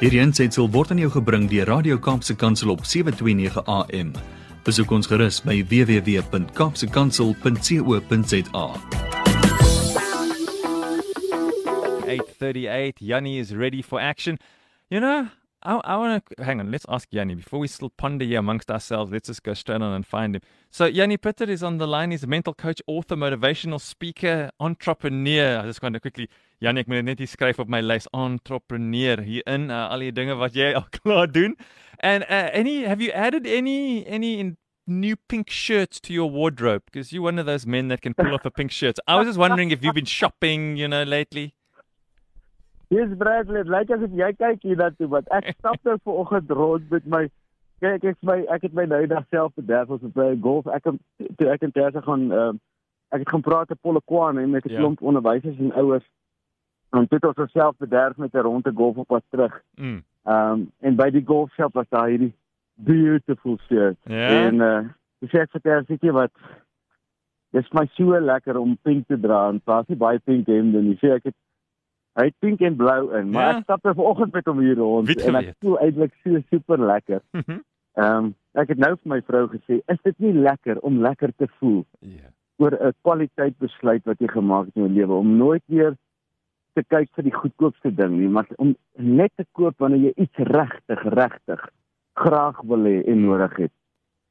Hierdie aanseit word aan jou gebring deur Radio Kaapse Kansel op 7:29 AM. Besoek ons gerus by www.kapsekansel.co.za. 8:38. Yanni is ready for action. You know, I, I want to hang on. Let's ask Yanni before we still ponder here amongst ourselves. Let's just go straight on and find him. So Yanni Pitter is on the line. He's a mental coach, author, motivational speaker, entrepreneur. I just want to quickly, Yanni, ek moet net hier skryf op my lys. Entrepreneur hier in uh, al dinge wat jy al klaar doen. And uh, any, have you added any any new pink shirts to your wardrobe? Because you're one of those men that can pull off a pink shirt. I was just wondering if you've been shopping, you know, lately. Dis Bradley, lyk like asof jy kyk hier na toe wat ek stap nou vanoggend rond met my kyk ek my ek het my nou dag self bederf ons op golf ek het toe ek in Tersa gaan uh, ek het gaan praat op Polokwane met 'n ja. klomp onderwysers en ouers en dit het ons self bederf met 'n ronde golf op pad terug. Mm. Um, en by die golfshop was daar hierdie beautiful shirt. Ja. En uh ek sê wat dis my so lekker om pink te dra en pas nie baie pink hemde nie. Sê ek het Hy het pink en blou in, maar ja. ek stap vanoggend met hom hier rond Weet en ek voel eintlik so super lekker. Mhm. Ehm um, ek het nou vir my vrou gesê, is dit nie lekker om lekker te voel? Ja. Yeah. oor 'n kwaliteit besluit wat jy gemaak het in jou lewe om nooit weer te kyk vir die goedkoopste ding nie, maar om net te koop wanneer jy iets regtig regtig graag wil hê en nodig het.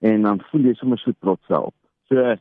En dan voel jy sommer so trots daarop. So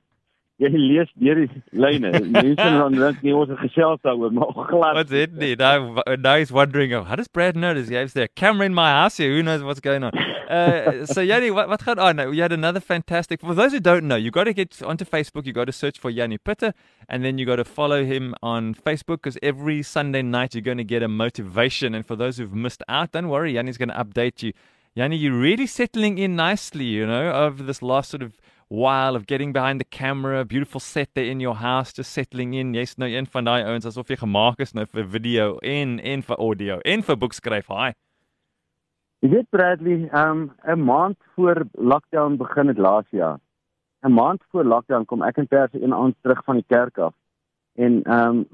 jy lees deur die lyne. Mense dan dink jy ons het gesels daaroor, maar glad. What's it? Now, now he's wondering, how does Brad know notice? He's there, camera in my house here. Who knows what's going on? Uh, so Yanni, what, what gaan on? You had another fantastic. For those who don't know, you got to get onto Facebook. You got to search for Yanni Pitter, and then you got to follow him on Facebook because every Sunday night you're going to get a motivation. And for those who've missed out, don't worry, Yanni's going to update you. Yanni, you're really settling in nicely, you know, over this last sort of while of getting behind the camera, beautiful set there in your house, just settling in. Jy's nou een van daai ouens asof jy gemaak is nou vir video en en vir audio en vir boekskryf. Haai. Jy weet Bradley, um 'n maand voor lockdown begin het laas jaar. 'n Maand voor lockdown kom ek en Perse een aand terug van die kerk af. En um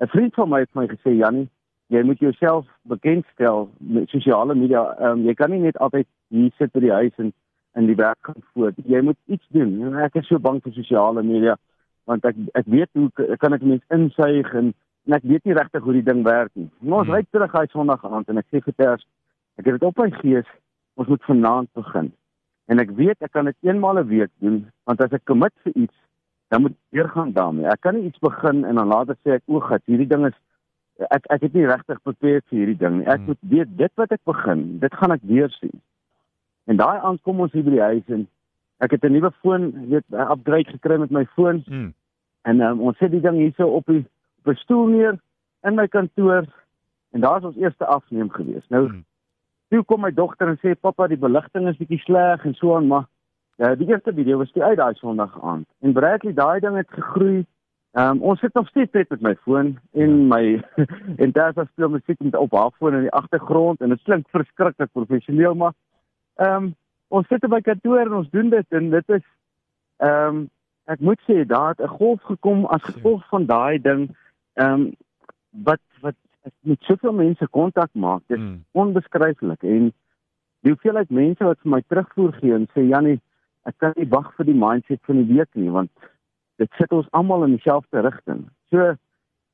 'n vriend van my het my gesê, "Jannie, jy moet jouself bekendstel met sosiale media. Um jy kan nie net altyd hier sit by die huis en in die werk gaan voort. Jy moet iets doen. En ek is so bang vir sosiale media want ek ek weet hoe kan ek mense insuig en, en ek weet nie regtig hoe die ding werk nie. Maar ons hmm. ry terug hy Sondag aand en ek sê vir Ters, ek het dit op my gees, ons moet vanaand begin. En ek weet ek kan dit eenmaal 'n week doen want as ek commit vir iets, dan moet ek weer gaan daarmee. Ek kan nie iets begin en dan later sê ek o, gat, hierdie ding is ek ek het nie regtig beperk vir hierdie ding nie. Ek hmm. moet weet dit wat ek begin, dit gaan ek weer sien. En daai aand kom ons hier by die huis en ek het 'n nuwe foon, weet, 'n upgrade gekry met my foon. Hmm. En um, ons sit die ding hierso op die op 'n stoel neer in my kantoor en daar's ons eerste afneem gewees. Nou hmm. toe kom my dogter en sê pappa, die beligting is bietjie sleg en so aan, maar ja, die eerste video was die uit daai Sondag aand. En Bradley, daai ding het gegroei. Um, ons sit nog steeds net met my foon en ja. my en daar's speel musiek met op haar foon in die agtergrond en dit klink verskriklik professioneel maar Ehm um, ons sit by kantoor en ons doen dit en dit is ehm um, ek moet sê daar het 'n golf gekom as gevolg van daai ding ehm um, wat wat met soveel mense kontak maak. Dit is hmm. onbeskryflik en die hoeveelheid mense wat vir my terugvoer gee en sê Jannie, ek kan nie wag vir die mindset van die week nie want dit sit ons almal in dieselfde rigting. So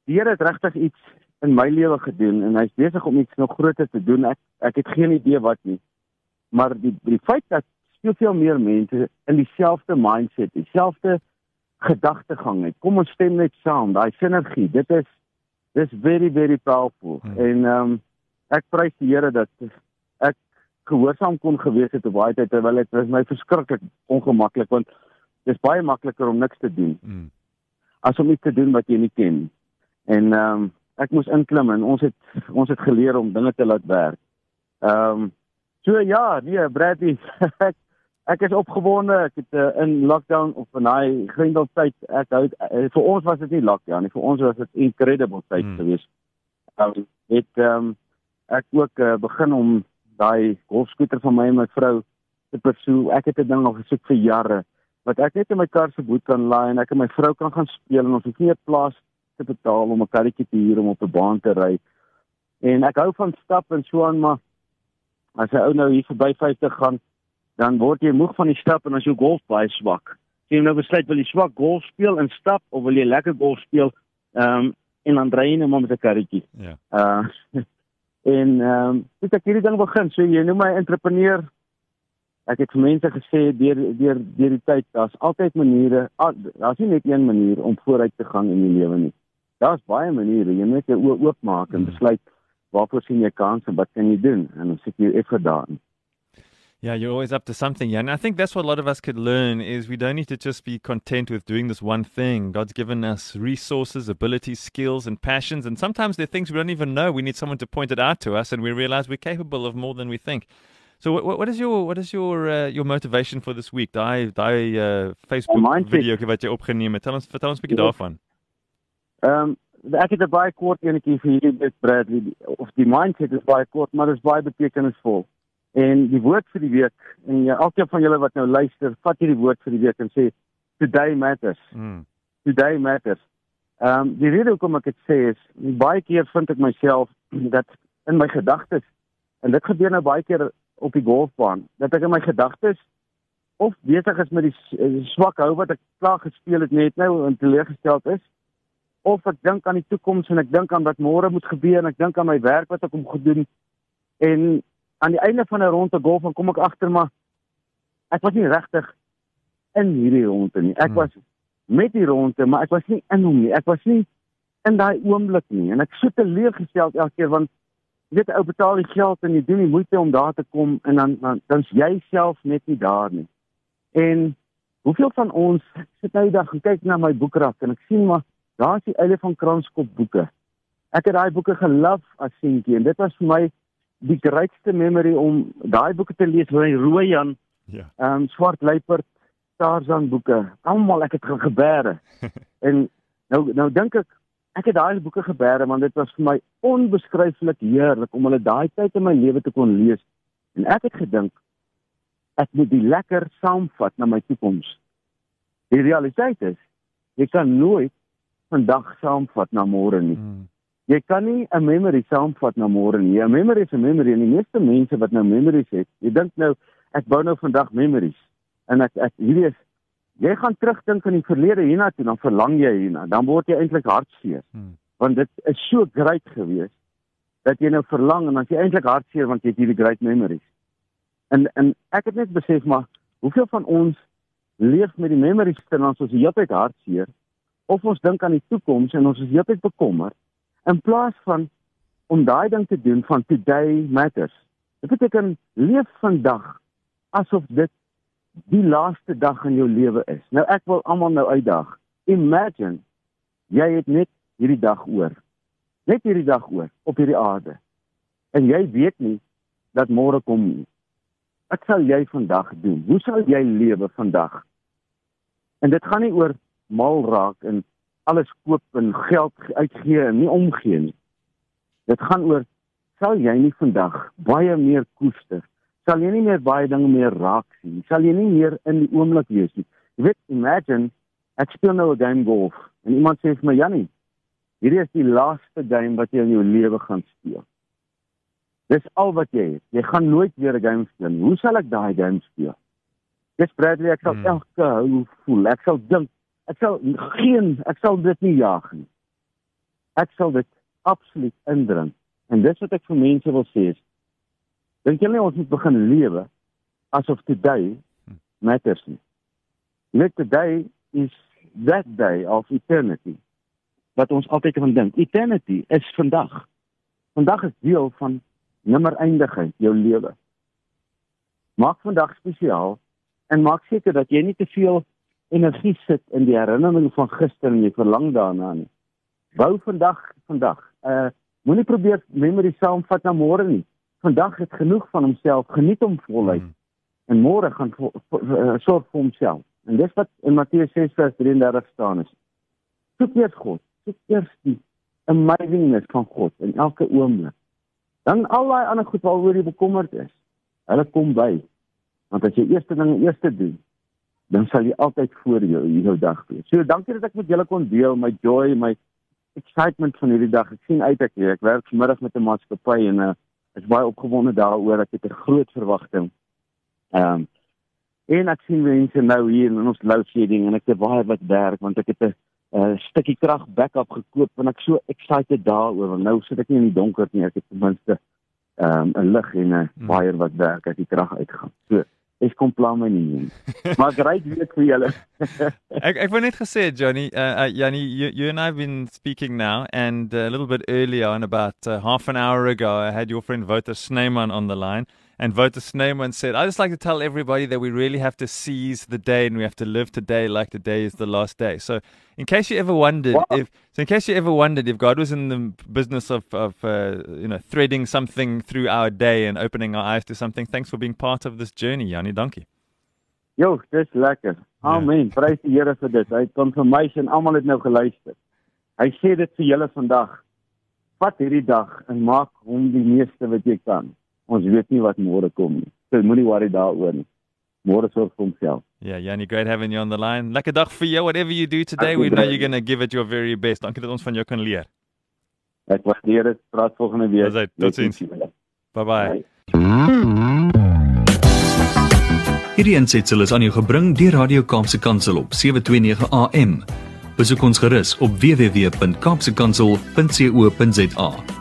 die Here het regtig iets in my lewe gedoen en hy's besig om iets nog groter te doen. Ek ek het geen idee wat nie maar die die feit dat soveel meer mense in dieselfde mindset, dieselfde gedagtegang het. Kom ons stem net saam, daai sinergie, dit is dis very very powerful. Hmm. En ehm um, ek prys die Here dat ek gehoorsaam kon gewees het op baie tyd terwyl dit was my verskriklik ongemaklik want dis baie makliker om niks te doen. Hmm. As om iets te doen wat jy nie ken. En ehm um, ek moes inklim en ons het ons het geleer om dinge te laat werk. Ehm um, So ja, nee, Bradley, ek ek is opgewonde. Ek het uh, in lockdown of in daai grendeltyd, ek hou uh, vir ons was dit nie lockdown nie. Vir ons was dit incredible tyd hmm. geweest. Um, het ehm um, ek ook uh, begin om daai golfskooter van my en my vrou te pursue. Ek het dit ding al gesoek vir jare wat ek net in my kar se boot kan laai en ek en my vrou kan gaan speel en ons het nie 'n plaas te betaal om 'n karretjie te huur om op 'n baan te ry. En ek hou van stap en so aan maar as 'n ou nou hier verby 50 gaan, dan word jy moeg van die stap en as jou golf baie swak. As jy nou besluit wil jy swak golf speel en stap of wil jy lekker golf speel, ehm um, en dan ry jy net maar met 'n karretjie. Ja. Uh en ehm um, dit ek hierdie ding begin, so jy noem my entrepreneur. Ek het vir mense gesê deur deur deur die tyd, daar's altyd maniere, ah, daar's nie net een manier om vooruit te gaan in die lewe nie. Daar's baie maniere. Jy moet jou oë oopmaak en Mm. besluit waarvoor sien jy kans en wat kan jy doen en dan sit jy effort daarin. Yeah, you're always up to something. Yeah. And I think that's what a lot of us could learn is we don't need to just be content with doing this one thing. God's given us resources, abilities, skills, and passions. And sometimes there are things we don't even know. We need someone to point it out to us and we realize we're capable of more than we think. So what, what is your what is your uh, your motivation for this week? Daai daai uh, Facebook video wat jy opgeneem het. Tel ons vertel ons 'n bietjie daarvan. Ehm um, ek het 'n baie kort enetjie vir hierdie bit Bradley of die mindset is baie kort, maar dit is baie betekenisvol. En die woord vir die week en ja, elkeen van julle wat nou luister, vat hierdie woord vir die week en sê today matters. Mm. Today matters. Ehm um, die rede hoekom ek dit sê is baie keer vind ek myself dat in my gedagtes en dit gebeur nou baie keer op die golfbaan dat ek in my gedagtes of besig is met die eh, swak hou wat ek klaar gespeel het net nou en teleurgesteld is of ek dink aan die toekoms en ek dink aan wat môre moet gebeur en ek dink aan my werk wat ek om gedoen en aan die einde van 'n ronde golf dan kom ek agter maar ek was nie regtig in hierdie ronde nie. Ek Hmm. was met die ronde, maar ek was nie in hom nie. Ek was nie in daai oomblik nie en ek so teleurgesteld elke keer want jy weet ou betaal die geld en jy doen die moeite om daar te kom en dan dan dan's jy self net nie daar nie. En hoeveel van ons sit nou die dag en kyk na my boekrak en ek sien maar daar's die eile van Kranskop boeke. Ek het daai boeke gelove as seentjie en dit was vir my die grootste memory om daai boeke te lees van Rooi Jan, Ja. ehm um, Swart Luiperd, Tarzan boeke. Almal ek het ge- gebere. en nou nou dink ek ek het daai boeke gebere want dit was vir my onbeskryflik heerlik om hulle daai tyd in my lewe te kon lees. En ek het gedink ek moet die lekker saamvat na my toekoms. Die realiteit is jy kan nooit vandag saamvat na môre nie. Mm. Jy kan nie 'n memory saamvat na môre nie. 'n Memory is 'n memory en die meeste mense wat nou memories het, jy dink nou ek bou nou vandag memories. En ek ek hierdie is jy gaan terugdink aan die verlede hiernatoe, dan verlang jy hierna. Dan word jy eintlik hartseer Mm. want dit is so great geweest dat jy nou verlang en dan is jy eintlik hartseer want jy het hierdie great memories. En en ek het net besef maar hoeveel van ons leef met die memories terwyl ons die hele tyd hartseer of ons dink aan die toekoms en ons is heeltyd bekommerd in plaas van om daai ding te doen van today matters. Dit beteken leef vandag asof dit die laaste dag in jou lewe is. Nou ek wil almal nou uitdaag. Imagine jy het net hierdie dag oor. Net hierdie dag oor op hierdie aarde. En jy weet nie dat môre kom nie. Wat sal jy vandag doen? Hoe sal jy lewe vandag? En dit gaan nie oor mal raak en alles koop en geld uitgee en nie omgee nie. Dit gaan oor sal jy nie vandag baie meer koester? Sal jy nie meer baie dinge meer raak sien? Sal jy nie meer in die oomblik wees nie? Jy weet, imagine ek speel nou 'n game golf en iemand sê vir my Jannie, hierdie is die laaste game wat jy in jou lewe gaan speel. Dis al wat jy het. Jy gaan nooit weer 'n game speel. nie. Hoe sal ek daai game speel? Dis Bradley, ek sal Hmm. elke hou voel. Ek sal dink, ek sal geen, ek sal dit nie jaag nie. Ek sal dit absoluut indring. En dis wat ek vir mense wil sê is dink julle ons moet begin lewe asof today matters nie. Weet today is that day of eternity. Wat ons altyd kan dink. Eternity is vandag. Vandag is deel van nimmer eindigheid jou lewe. Maak vandag spesiaal en maak seker dat jy nie te veel energie sit in die herinnering van gister en jy verlang daarna nie. Bou vandag vandag. Uh moenie probeer memory saamvat na môre nie. Vandag het genoeg van homself, geniet hom voluit Mm. en môre gaan vo- vo- uh, sorg vir homself. En dis wat in Matteus 6:33 staan is. Soek eers God, soek eers die amazingness van God in elke oomblik. Dan al daai ander goed waaroor jy bekommerd is, hulle kom by. Want as jy eerste ding eers doen, dan sal jy altyd voor jou jou dag wees. So dankie dat ek met julle kon deel my joy, my excitement van hierdie dag. Ek sien uit ek hier. Ek werk vanmiddag met 'n maatskappy en 'n is baie opgewonde daaroor. Ek het 'n groot verwagting. Ehm um, en ek sien mense nou hier in ons load shedding en ek het baie wat werk want ek het 'n uh, stukkie krag backup gekoop en ek so excited daaroor want nou sit ek nie in die donker nie. Ek het ten minste ehm um, 'n lig en 'n hmm. wire wat werk as die krag uitgaan. So Ek kom plan my nie. Maar great week vir julle. ek ek wou net gesê Johnny, uh, uh Jannie, you, you and I have been speaking now and uh, a little bit earlier on about uh, half an hour ago I had your friend Wouter Snyman on the line and Wouter Snyman said, "I just like to tell everybody that we really have to seize the day and we have to live today like the day is the last day." So in case you ever wondered wow. if so in case you ever wondered if God was in the business of of uh, you know threading something through our day and opening our eyes to something thanks for being part of this journey Jannie dankie. Jo dis lekker. Amen. Ja. prys die Here vir dit. Hy my en almal het nou geluister. Hy sê dit vir julle vandag. Vat hierdie dag en maak hom die meeste wat jy kan ons weet nie wat môre kom nie so moenie worry daaroor nie Môre sorg vir homself Yeah, Yanni, great having you on the line. Lekker dag vir jou. Whatever you do today, we know you're going to give it your very best. Dankie dat ons van jou kan leer. Ek waardeer dit. Praat volgende week. Totsiens. Bye bye. Hierdie aansetsel is aan jou gebring deur Radio Kaapse Kansel op 729 AM. Besoek ons gerus op www.kaapsekansel.co.za.